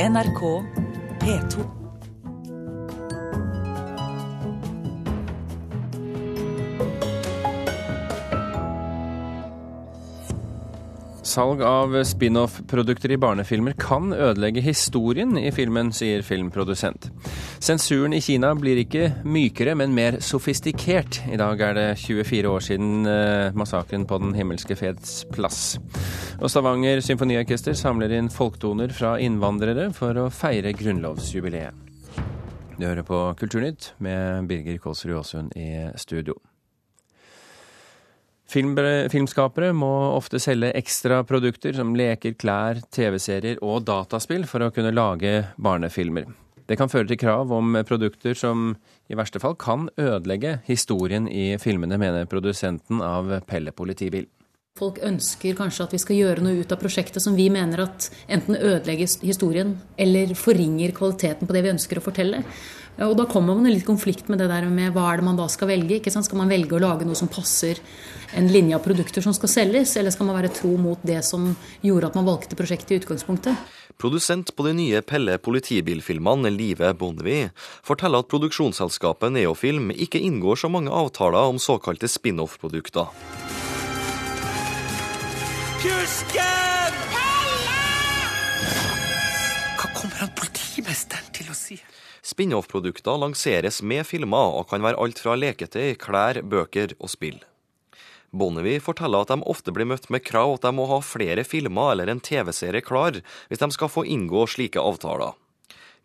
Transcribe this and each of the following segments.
NRK P2. Salg av spin-off-produkter i barnefilmer kan ødelegge historien i filmen, sier filmprodusent. Sensuren i Kina blir ikke mykere, men mer sofistikert. I dag er det 24 år siden eh, massakren på Den himmelske feds plass. Og Stavanger symfoniorkester samler inn folktoner fra innvandrere for å feire grunnlovsjubileet. Du hører på Kulturnytt med Birger Kålsrud Aasund i studio. Film, filmskapere må ofte selge ekstra produkter som leker, klær, TV-serier og dataspill for å kunne lage barnefilmer. Det kan føre til krav om produkter som i verste fall kan ødelegge historien i filmene, mener produsenten av Pelle politibil. Folk ønsker kanskje at vi skal gjøre noe ut av prosjektet som vi mener at enten ødelegger historien eller forringer kvaliteten på det vi ønsker å fortelle. Og da kommer man litt i konflikt med det der med hva er det man da skal velge. ikke sant? Skal man velge å lage noe som passer en linje av produkter som skal selges, eller skal man være tro mot det som gjorde at man valgte prosjektet i utgangspunktet? Produsent på de nye Pelle politibilfilmene, Live Bondevie, forteller at produksjonsselskapet Neofilm ikke inngår så mange avtaler om såkalte spin-off-produkter. Kusken! Pelle! Hva kommer han politimesteren til å si? Spin-off-produkter lanseres med filmer og kan være alt fra leketøy, klær, bøker og spill. Bonnevie forteller at de ofte blir møtt med krav at de må ha flere filmer eller en TV-serie klar hvis de skal få inngå slike avtaler.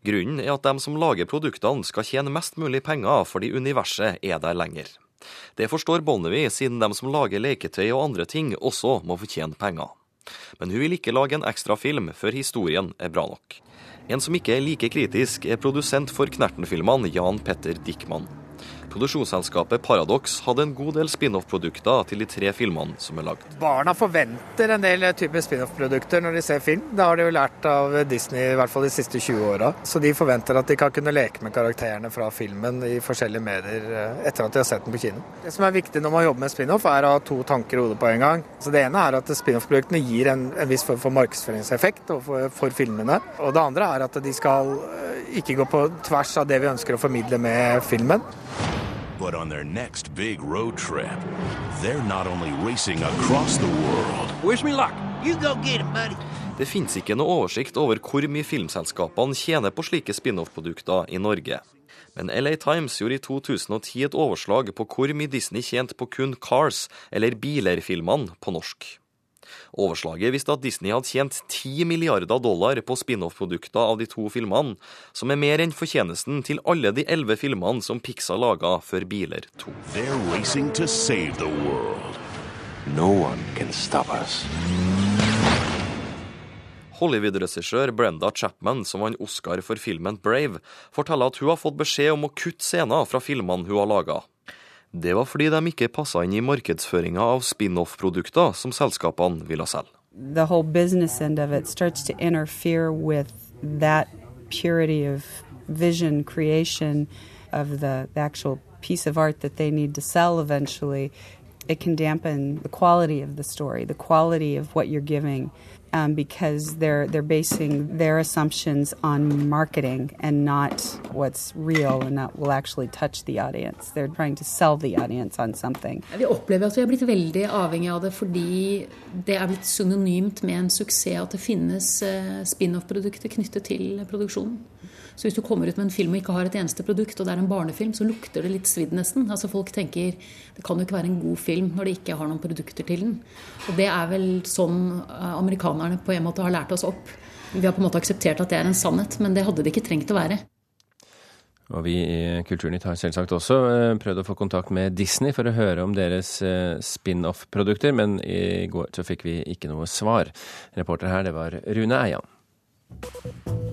Grunnen er at de som lager produktene skal tjene mest mulig penger fordi universet er der lenger. Det forstår Bonnevie, siden de som lager leketøy og andre ting også må fortjene penger. Men hun vil ikke lage en ekstra film før historien er bra nok. En som ikke er like kritisk, er produsent for Knerten-filmene, Jan Petter Dickman. Produksjonsselskapet Paradox hadde en god del spin-off-produkter til de tre filmene som er lagd. Barna forventer en del typer spin-off-produkter når de ser film. Det har de jo lært av Disney i hvert fall de siste 20 åra. Så de forventer at de kan kunne leke med karakterene fra filmen i forskjellige medier eh, etter at de har sett den på kino. Det som er viktig når man jobber med spin-off, er å ha to tanker i hodet på en gang. Så Det ene er at spin-off-produktene gir en, en, viss form for markedsføringseffekt for, for filmene. Og det andre er at de skal eh, ikke gå på tvers av det vi ønsker å formidle med filmen. But on their next big road trip, they're not only racing across the world. Wish me luck. You go get him, buddy. Det finnes ikke noe oversikt over hvor mye filmselskapene tjener på slike spin-off-produkter i Norge. Men LA Times gjorde i 2010 et overslag på hvor mye Disney tjente på kun Cars, eller Biler-filmene, på norsk. Overslaget viste at Disney hadde tjent 10 milliarder dollar på spin-off-produkter av de to filmene, som er mer enn fortjenesten til alle de elleve filmene som Pixar laga før Biler 2. No Hollywood-regissør Brenda Chapman, som vant Oscar for filmen Brave, forteller at hun har fått beskjed om å kutte scener fra filmene hun har laga. Det var fordi de ikke passa inn i markedsføringa av spin-off-produkter som selskapene ville selge. The whole business end of it starts to interfere with that purity of vision creation of the, the actual piece of art that they need to sell dampen the quality of the story, the quality of um, because they're they're basing their assumptions on marketing and not what's real and not will actually touch the audience. They're trying to sell the audience on something. Vi opplever at vi har blitt veldig avhengig av det fordi det er blitt synonymt med en suksess at det finnes eh, spin-off-produkter knyttet til produksjonen. Så hvis du kommer ut med en film og ikke har et eneste produkt, og det er en barnefilm, så lukter det litt svidd nesten. Altså Folk tenker det kan jo ikke være en god film når de ikke har noen produkter til den. Og det er vel sånn eh, amerikanerne på en måte har lært oss opp. Vi har på en måte akseptert at det er en sannhet, men det hadde det ikke trengt å være. Og vi i Kulturnytt har selvsagt også eh, prøvd å få kontakt med Disney for å høre om deres eh, spin-off-produkter, men i går så fikk vi ikke noe svar. Reporter her, det var Rune Eian.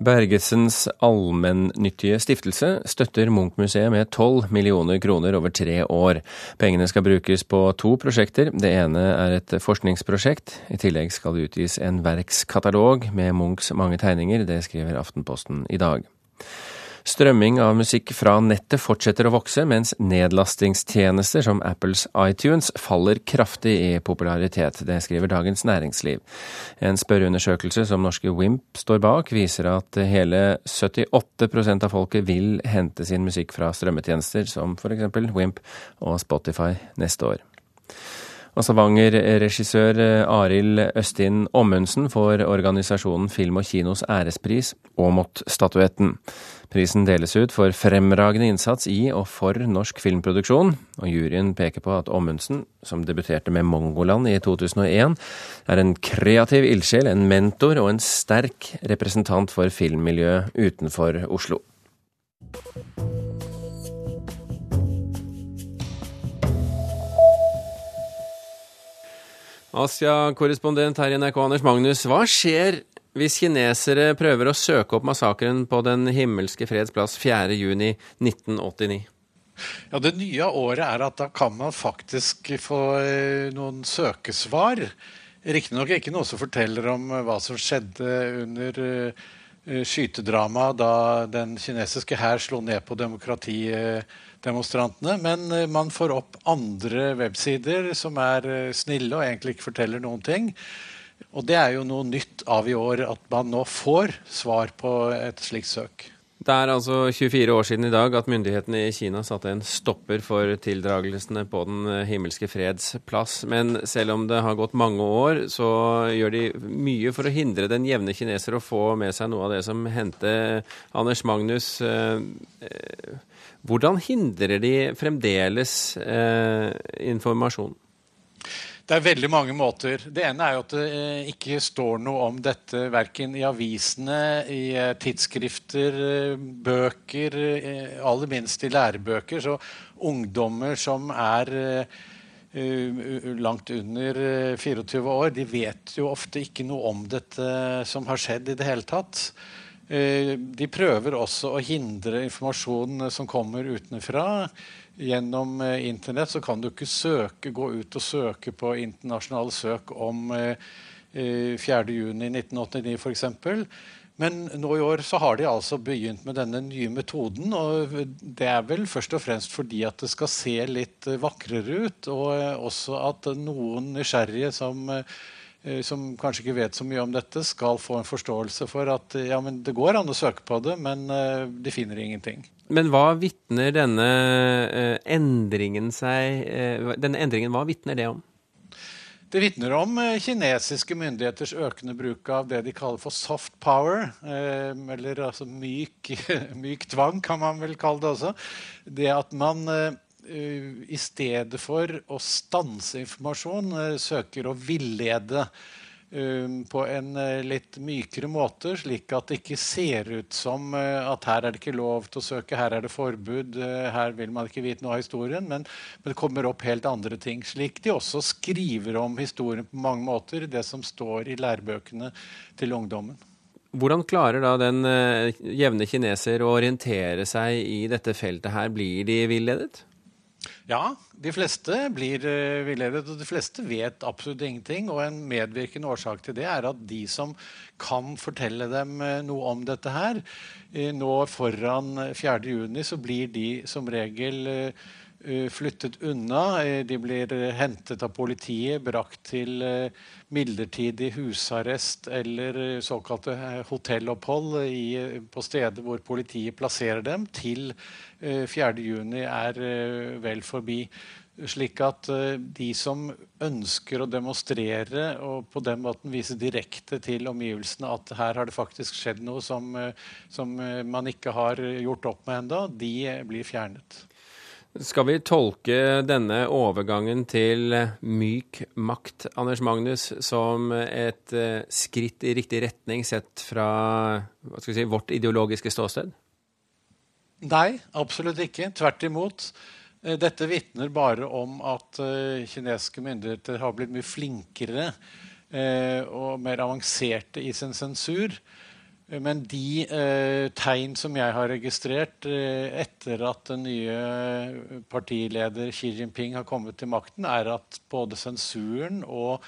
Bergesens allmennyttige stiftelse støtter Munch-museet med 12 millioner kroner over tre år. Pengene skal brukes på to prosjekter. Det ene er et forskningsprosjekt. I tillegg skal det utgis en verkskatalog med Munchs mange tegninger. Det skriver Aftenposten i dag. Strømming av musikk fra nettet fortsetter å vokse, mens nedlastingstjenester som Apples iTunes faller kraftig i popularitet. Det skriver Dagens Næringsliv. En spørreundersøkelse som norske Wimp står bak, viser at hele 78% av folket vil hente sin musikk fra strømmetjenester som f.eks. Wimp og Spotify neste år. Og Stavanger-regissør eh, Arild Østin Ommundsen får organisasjonen Film og kinos ærespris, Åmot-statuetten. Prisen deles ut for fremragende innsats i og for norsk filmproduksjon, og juryen peker på at Ommundsen, som debuterte med Mongoland i 2001, er en kreativ ildsjel, en mentor og en sterk representant for filmmiljøet utenfor Oslo. Asia-korrespondent her i NRK, Anders Magnus. Hva skjer hvis kinesere prøver å søke opp massakren på Den himmelske freds plass 4.6.1989? Ja, Det nye året er at da kan man faktisk få eh, noen søkesvar. Riktignok ikke noe som forteller om eh, hva som skjedde under uh, skytedramaet da den kinesiske hær slo ned på demokratiet demonstrantene. Men eh, man får opp andre websider som er eh, snille og egentlig ikke forteller noen ting. Og det er jo noe nytt av i år, at man nå får svar på et slikt søk. Det er altså 24 år siden i dag at myndighetene i Kina satte en stopper for tildragelsene på Den himmelske freds plass. Men selv om det har gått mange år, så gjør de mye for å hindre den jevne kineser å få med seg noe av det som hendte Anders Magnus. Eh, hvordan hindrer de fremdeles eh, informasjon? Det er veldig mange måter. Det ene er jo at det eh, ikke står noe om dette verken i avisene, i eh, tidsskrifter, eh, bøker, aller minst i lærebøker. Så ungdommer som er langt under 24 år, de vet jo ofte ikke noe om dette som har skjedd i det hele tatt. Eh, de prøver også å hindre informasjon som kommer utenfra. Gjennom eh, Internett så kan du ikke søke, gå ut og søke på internasjonale søk om 4.6.1989 eh, f.eks. Men nå i år så har de altså begynt med denne nye metoden. og Det er vel først og fremst fordi at det skal se litt vakrere ut, og også at noen nysgjerrige som som kanskje ikke vet så mye om dette, skal få en forståelse for at ja, men det går an å søke på det, men uh, de finner ingenting. Men hva vitner denne endringen seg Denne endringen, hva vitner det om? Det vitner om kinesiske myndigheters økende bruk av det de kaller for soft power. eller altså myk, myk tvang, kan man vel kalle det også. Det at man Eh, i stedet for å stanse informasjon, eh, søker å villede eh, på en litt mykere måte, slik at det ikke ser ut som at her er det ikke lov til å søke, her er det forbud, her vil man ikke vite noe av historien. Men det kommer opp helt andre ting. Slik de også skriver om historien på mange måter, det som står i lærebøkene til ungdommen. Hvordan klarer da den jevne kineser å orientere seg i dette feltet her? Blir de villedet? Ja, de fleste blir uh, villedet, og de fleste vet absolutt ingenting. Og en medvirkende årsak til det er at de som kan fortelle dem uh, noe om dette her, uh, nå foran 4.6, så blir de som regel flyttet unna. De blir hentet av politiet, brakt til midlertidig husarrest eller såkalte hotellopphold på steder hvor politiet plasserer dem, til 4.6 eh, er eh, vel forbi. Slik at eh, de som ønsker å demonstrere og på den måten vise direkte til omgivelsene at her har det faktisk skjedd noe som, som man ikke har gjort opp med ennå, de blir fjernet. Skal vi tolke denne overgangen til myk makt, Anders Magnus, som et skritt i riktig retning sett fra si, vårt ideologiske ståsted? Nei, absolutt ikke. Tvert imot. Eh, dette vitner bare om at uh, kinesiske myndigheter har blitt mye flinkere og mer avanserte i sin sensur. Men de eh, tegn som jeg har registrert etter at den nye partileder Xi Jinping har kommet til makten, er at både sensuren og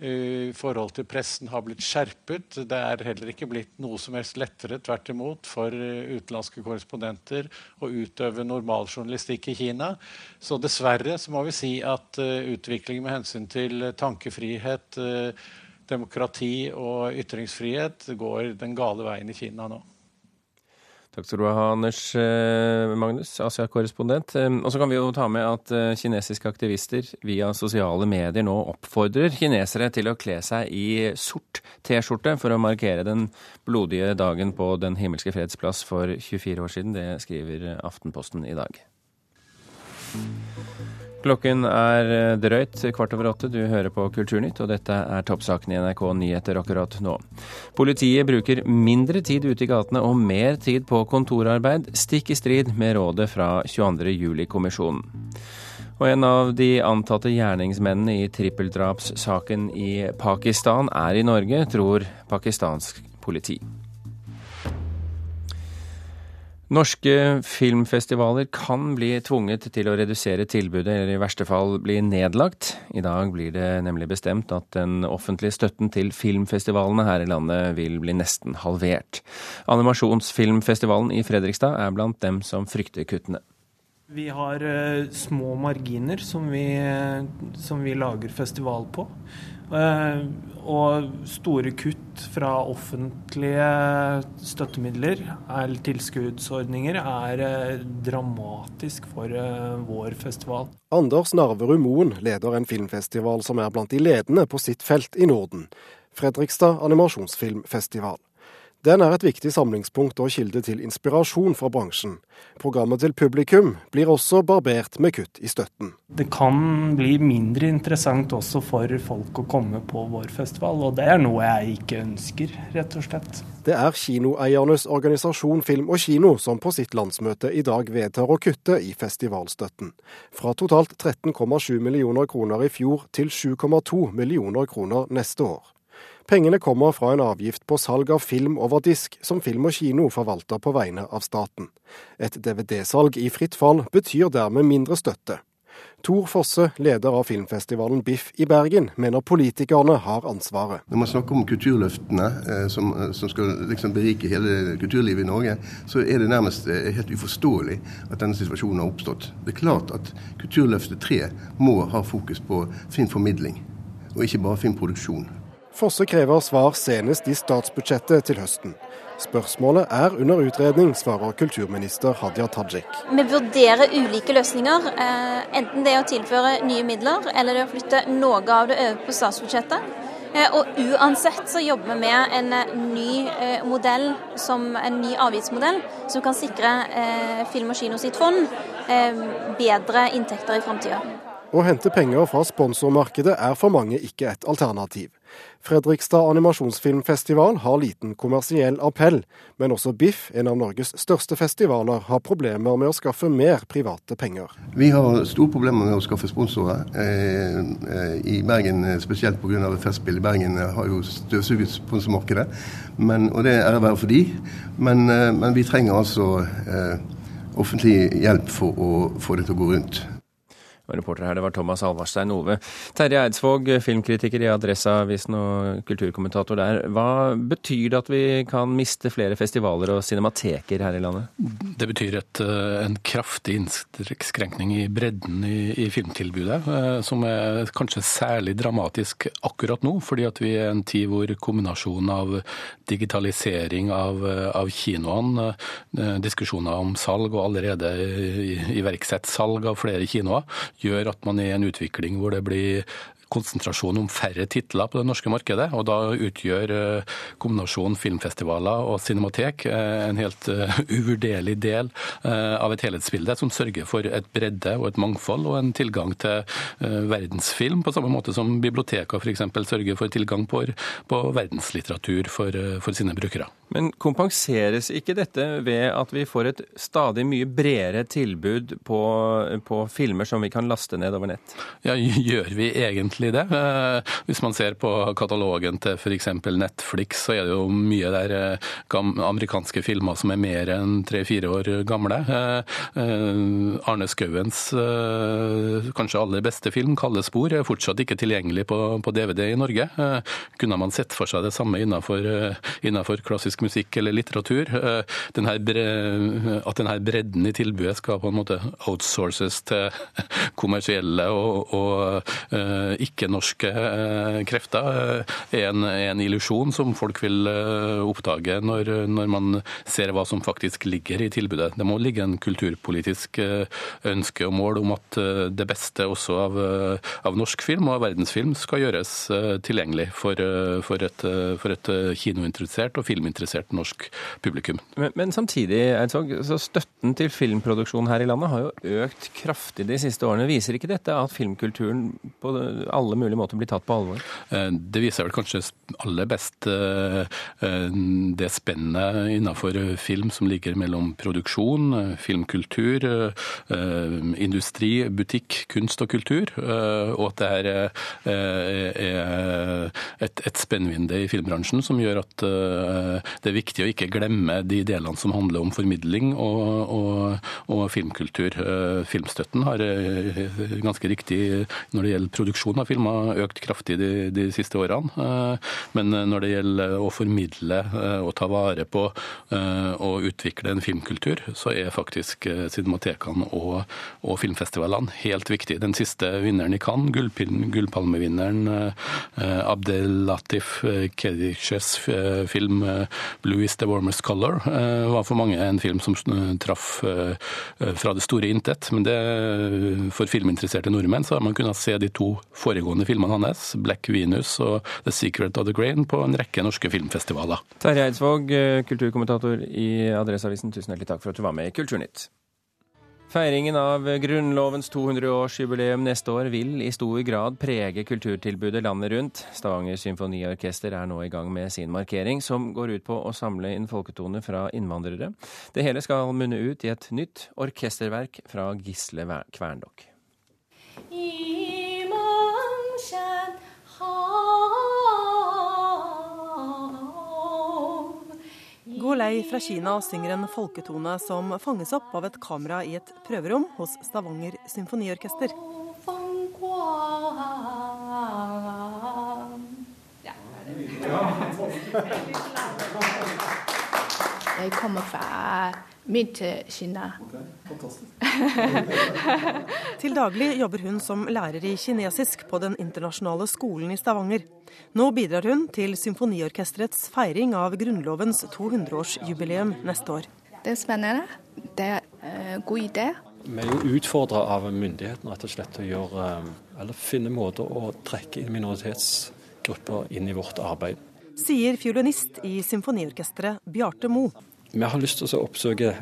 eh, forhold til pressen har blitt skjerpet. Det er heller ikke blitt noe som helst lettere, tvert imot, for utenlandske korrespondenter å utøve normal journalistikk i Kina. Så dessverre så må vi si at utviklingen med hensyn til tankefrihet, demokrati og ytringsfrihet går den gale veien i Kina nå. Takk skal du ha, Anders eh, Magnus, Asia-korrespondent. Og så kan vi jo ta med at eh, kinesiske aktivister via sosiale medier nå oppfordrer kinesere til å kle seg i sort T-skjorte for å markere den blodige dagen på Den himmelske freds plass for 24 år siden. Det skriver Aftenposten i dag. Klokken er eh, drøyt kvart over åtte. Du hører på Kulturnytt, og dette er toppsakene i NRK Nyheter akkurat nå. Politiet bruker mindre tid ute i gatene og mer tid på kontorarbeid, stikk i strid med rådet fra 22.07-kommisjonen. Og en av de antatte gjerningsmennene i trippeldrapssaken i Pakistan er i Norge, tror pakistansk politi. Norske filmfestivaler kan bli tvunget til å redusere tilbudet, eller i verste fall bli nedlagt. I dag blir det nemlig bestemt at den offentlige støtten til filmfestivalene her i landet vil bli nesten halvert. Animasjonsfilmfestivalen i Fredrikstad er blant dem som frykter kuttene. Vi har uh, små marginer som vi, som vi lager festival på. Uh, og store kutt fra offentlige støttemidler eller tilskuddsordninger er eh, dramatisk for eh, vår festival. Anders Narverud Moen leder en filmfestival som er blant de ledende på sitt felt i Norden. Fredrikstad animasjonsfilmfestival. Den er et viktig samlingspunkt og kilde til inspirasjon fra bransjen. Programmet til publikum blir også barbert med kutt i støtten. Det kan bli mindre interessant også for folk å komme på vår festival, og det er noe jeg ikke ønsker, rett og slett. Det er kinoeiernes organisasjon Film og Kino som på sitt landsmøte i dag vedtar å kutte i festivalstøtten. Fra totalt 13,7 millioner kroner i fjor til 7,2 millioner kroner neste år. Pengene kommer fra en avgift på salg av film over disk, som Film og Kino forvalter på vegne av staten. Et DVD-salg i fritt fall betyr dermed mindre støtte. Tor Fosse, leder av filmfestivalen BIFF i Bergen, mener politikerne har ansvaret. Når man snakker om kulturløftene eh, som, eh, som, skal liksom berike hele kulturlivet i Norge, så er det nærmest eh, helt uforståelig at denne situasjonen har oppstått. Det er klart at Kulturløftet 3 må ha fokus på filmformidling, og ikke bare filmproduksjon. Fosse krever svar senest i statsbudsjettet til høsten. Spørsmålet er under utredning, svarer kulturminister Hadia Tajik. Vi vurderer ulike løsninger. Eh, enten det er å tilføre nye midler, eller det er å flytte noe av det over på statsbudsjettet. Eh, og uansett så jobber vi med en eh, ny modell, som en ny avgiftsmodell, som kan sikre Film og Kino sitt fond bedre inntekter i framtida. Å hente penger fra sponsormarkedet er for mange ikke et alternativ. Fredrikstad animasjonsfilmfestival har liten kommersiell appell, men også BIFF, en av Norges største festivaler, har problemer med å skaffe mer private penger. Vi har store problemer med å skaffe sponsorer. Eh, eh, I Bergen, eh, spesielt pga. Festspill i Bergen, har jo støvsuget sponsormarkedet, men, og det er ære for de, men, men vi trenger altså offentlig hjelp for å få det til å gå rundt. Og reporter her, det var Thomas Alvarstein Ove. Terje Eidsvåg, filmkritiker i Adresseavisen og kulturkommentator der. Hva betyr det at vi kan miste flere festivaler og cinemateker her i landet? Det betyr et, eh, en kraftig innskrenkning i bredden i, i, filmtilbudet, eh, som er kanskje særlig dramatisk akkurat nå, fordi at vi er en tid hvor kombinasjonen av digitalisering av, av kinoene, eh, diskusjoner om salg og allerede iverksatt salg av flere kinoer, gjør at man er i en utvikling hvor det blir konsentrasjon om færre titler på det norske markedet. og Da utgjør eh, kombinasjonen filmfestivaler og cinematek eh, en helt eh, uvurderlig del av et helhetsbilde som sørger for et bredde og et mangfold og en tilgang til verdensfilm, på samme måte som biblioteker f.eks. sørger for tilgang på, på verdenslitteratur for, for sine brukere. Men kompenseres ikke dette ved at vi får et stadig mye bredere tilbud på, på filmer som vi kan laste ned over nett? Ja, gjør vi egentlig egentlig det. Eh, hvis man ser på katalogen til f.eks. Netflix, så er det jo mye der eh, amerikanske filmer som er mer enn tre-fire år gamle. Arne Skauens kanskje aller beste film, 'Kalde spor', er fortsatt ikke tilgjengelig på, DVD i Norge. Kunne man sett for seg det samme innenfor, innenfor klassisk musikk eller litteratur? Denne, at denne bredden i tilbudet skal på en måte outsources til kommersielle og, og uh, ikke-norske uh, krefter, uh, er en, en illusjon som folk vil oppdage når, når, man ser hva som faktisk ligger i tilbudet. Det må ligge en kulturpolitisk ønske og mål om at det beste også av, av norsk film og av verdensfilm skal gjøres tilgjengelig for, for, et, for et kinointeressert og filminteressert norsk publikum. Men, men samtidig, Eidsvåg, så støtten til filmproduksjon her i landet har jo økt kraftig de siste årene. Viser ikke dette at filmkulturen på alle mulige måter blir tatt på alvor? Eh, det viser vel kanskje aller best eh, eh, det spennet innenfor film som ligger mellom produksjon, filmkultur, industri, butikk, kunst og kultur. Og at det er et, spennvinde i filmbransjen som gjør at det er viktig å ikke glemme de delene som handler om formidling og, og, og filmkultur. Filmstøtten har ganske riktig når det gjelder produksjon av filmer, økt kraftig de, de siste årene. Eh, men når det gjelder å formidle eh, og ta vare på eh, og utvikle en filmkultur, så er faktisk cinematekene og, og filmfestivalene helt viktige. Den siste vinneren i Cannes, gullpalmevinneren Abdelatif Kediches film 'Blue is the warmest color', var for mange en film som traff fra det store intet. Men det, for filminteresserte nordmenn så har man kunnet se de to foregående filmene hans, 'Black Venus' og 'The Secret of the Grain', på en rekke norske filmfestivaler. Terje Eidsvåg, eh, kulturkommentator i Adresseavisen, tusen hjertelig takk for at du var med i Kulturnytt. Feiringen av Grunnlovens 200-årsjubileum neste år vil i stor grad prege kulturtilbudet landet rundt. Stavanger symfoniorkester er nå i gang med sin markering, som går ut på å samle inn folketoner fra innvandrere. Det hele skal munne ut i et nytt orkesterverk fra Gisle Kverndokk. Gå lei fra Kina synger en folketone som fanges opp av et kamera i et prøverom hos Stavanger symfoniorkester. Jeg kommer fra midt Kina. Til daglig jobber hun som lærer i kinesisk på Den internasjonale skolen i Stavanger. Nå bidrar hun til Symfoniorkesterets feiring av Grunnlovens 200-årsjubileum neste år. Det er spennende. Det er en uh, god idé. Vi er jo utfordra av myndighetene rett og slett til å gjøre, eh, eller finne måter å trekke inn minoritetsgrupper inn i vårt arbeid. Sier fiolinist i symfoniorkesteret Bjarte Mo. Vi har lyst til å oppsøke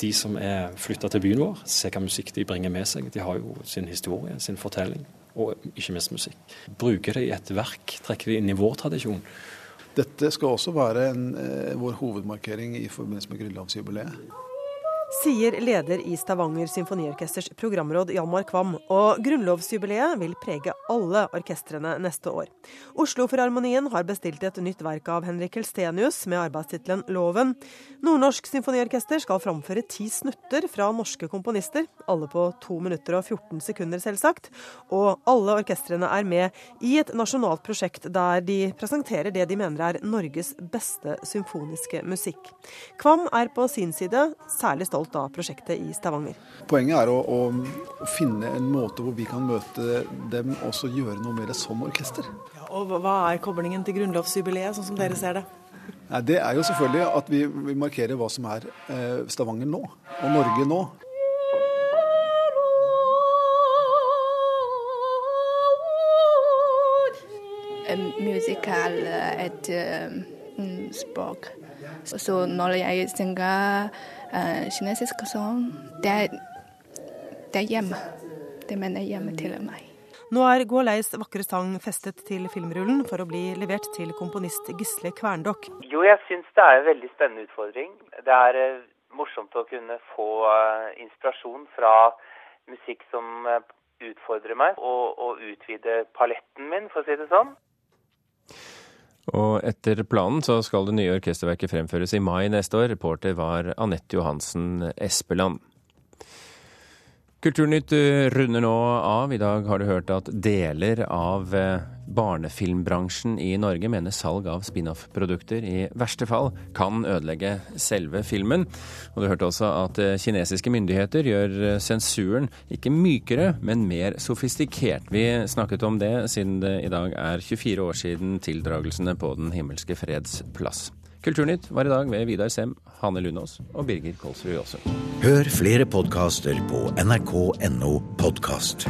de som er flytta til byen vår, se hva musikk de bringer med seg. De har jo sin historie, sin fortelling og ikke minst musikk. Bruke det i et verk, trekke det inn i vår tradisjon. Dette skal også være en, eh, vår hovedmarkering i forbindelse med grunnlovsjubileet sier leder i Stavanger symfoniorkesters programråd Hjalmar Kvam. Og grunnlovsjubileet vil prege alle orkestrene neste år. Oslo-filharmonien har bestilt et nytt verk av Henrik Helstenius med arbeidstittelen 'Loven'. Nordnorsk symfoniorkester skal framføre ti snutter fra norske komponister, alle på 2 minutter og 14 sekunder, selvsagt. Og alle orkestrene er med i et nasjonalt prosjekt der de presenterer det de mener er Norges beste symfoniske musikk. Kvam er på sin side særlig stolt stolt av prosjektet i Stavanger. Poenget er å, å, finne en måte hvor vi kan møte dem og så gjøre noe med det som orkester. Ja, og Hva er koblingen til grunnlovsjubileet, sånn som dere ser det? Nei, det er jo selvfølgelig at vi, vi markerer hva som er eh, Stavanger nå, og Norge nå. Musikal et um, språk. Så når jeg synger uh, kinesisk sang, det, det er hjemme. Det mener hjemme til meg. Nå er Gualeis vakre sang festet til filmrullen for å bli levert til komponist Gisle Kverndokk. Jo, jeg syns det er en veldig spennende utfordring. Det er uh, morsomt å kunne få uh, inspirasjon fra musikk som utfordrer meg og, og utvide paletten min, for å si det sånn. Og etter planen så skal det nye orkesterverket fremføres i mai neste år. Reporter var Anette Johansen Espeland. Kulturnytt eh, runder nå av. I dag har du hørt at deler av eh, barnefilmbransjen i Norge mener salg av spin-off-produkter i verste fall kan ødelegge selve filmen. Og du hørte også at eh, kinesiske myndigheter gjør sensuren ikke mykere, men mer sofistikert. Vi snakket om det siden det i dag er 24 år siden tildragelsene på Den himmelske freds plass. Kulturnytt var i dag ved Vidar Sem, Hanne Lunås og Birger Kolsrud Jåsund. Hør flere podkaster på nrk.no podkast.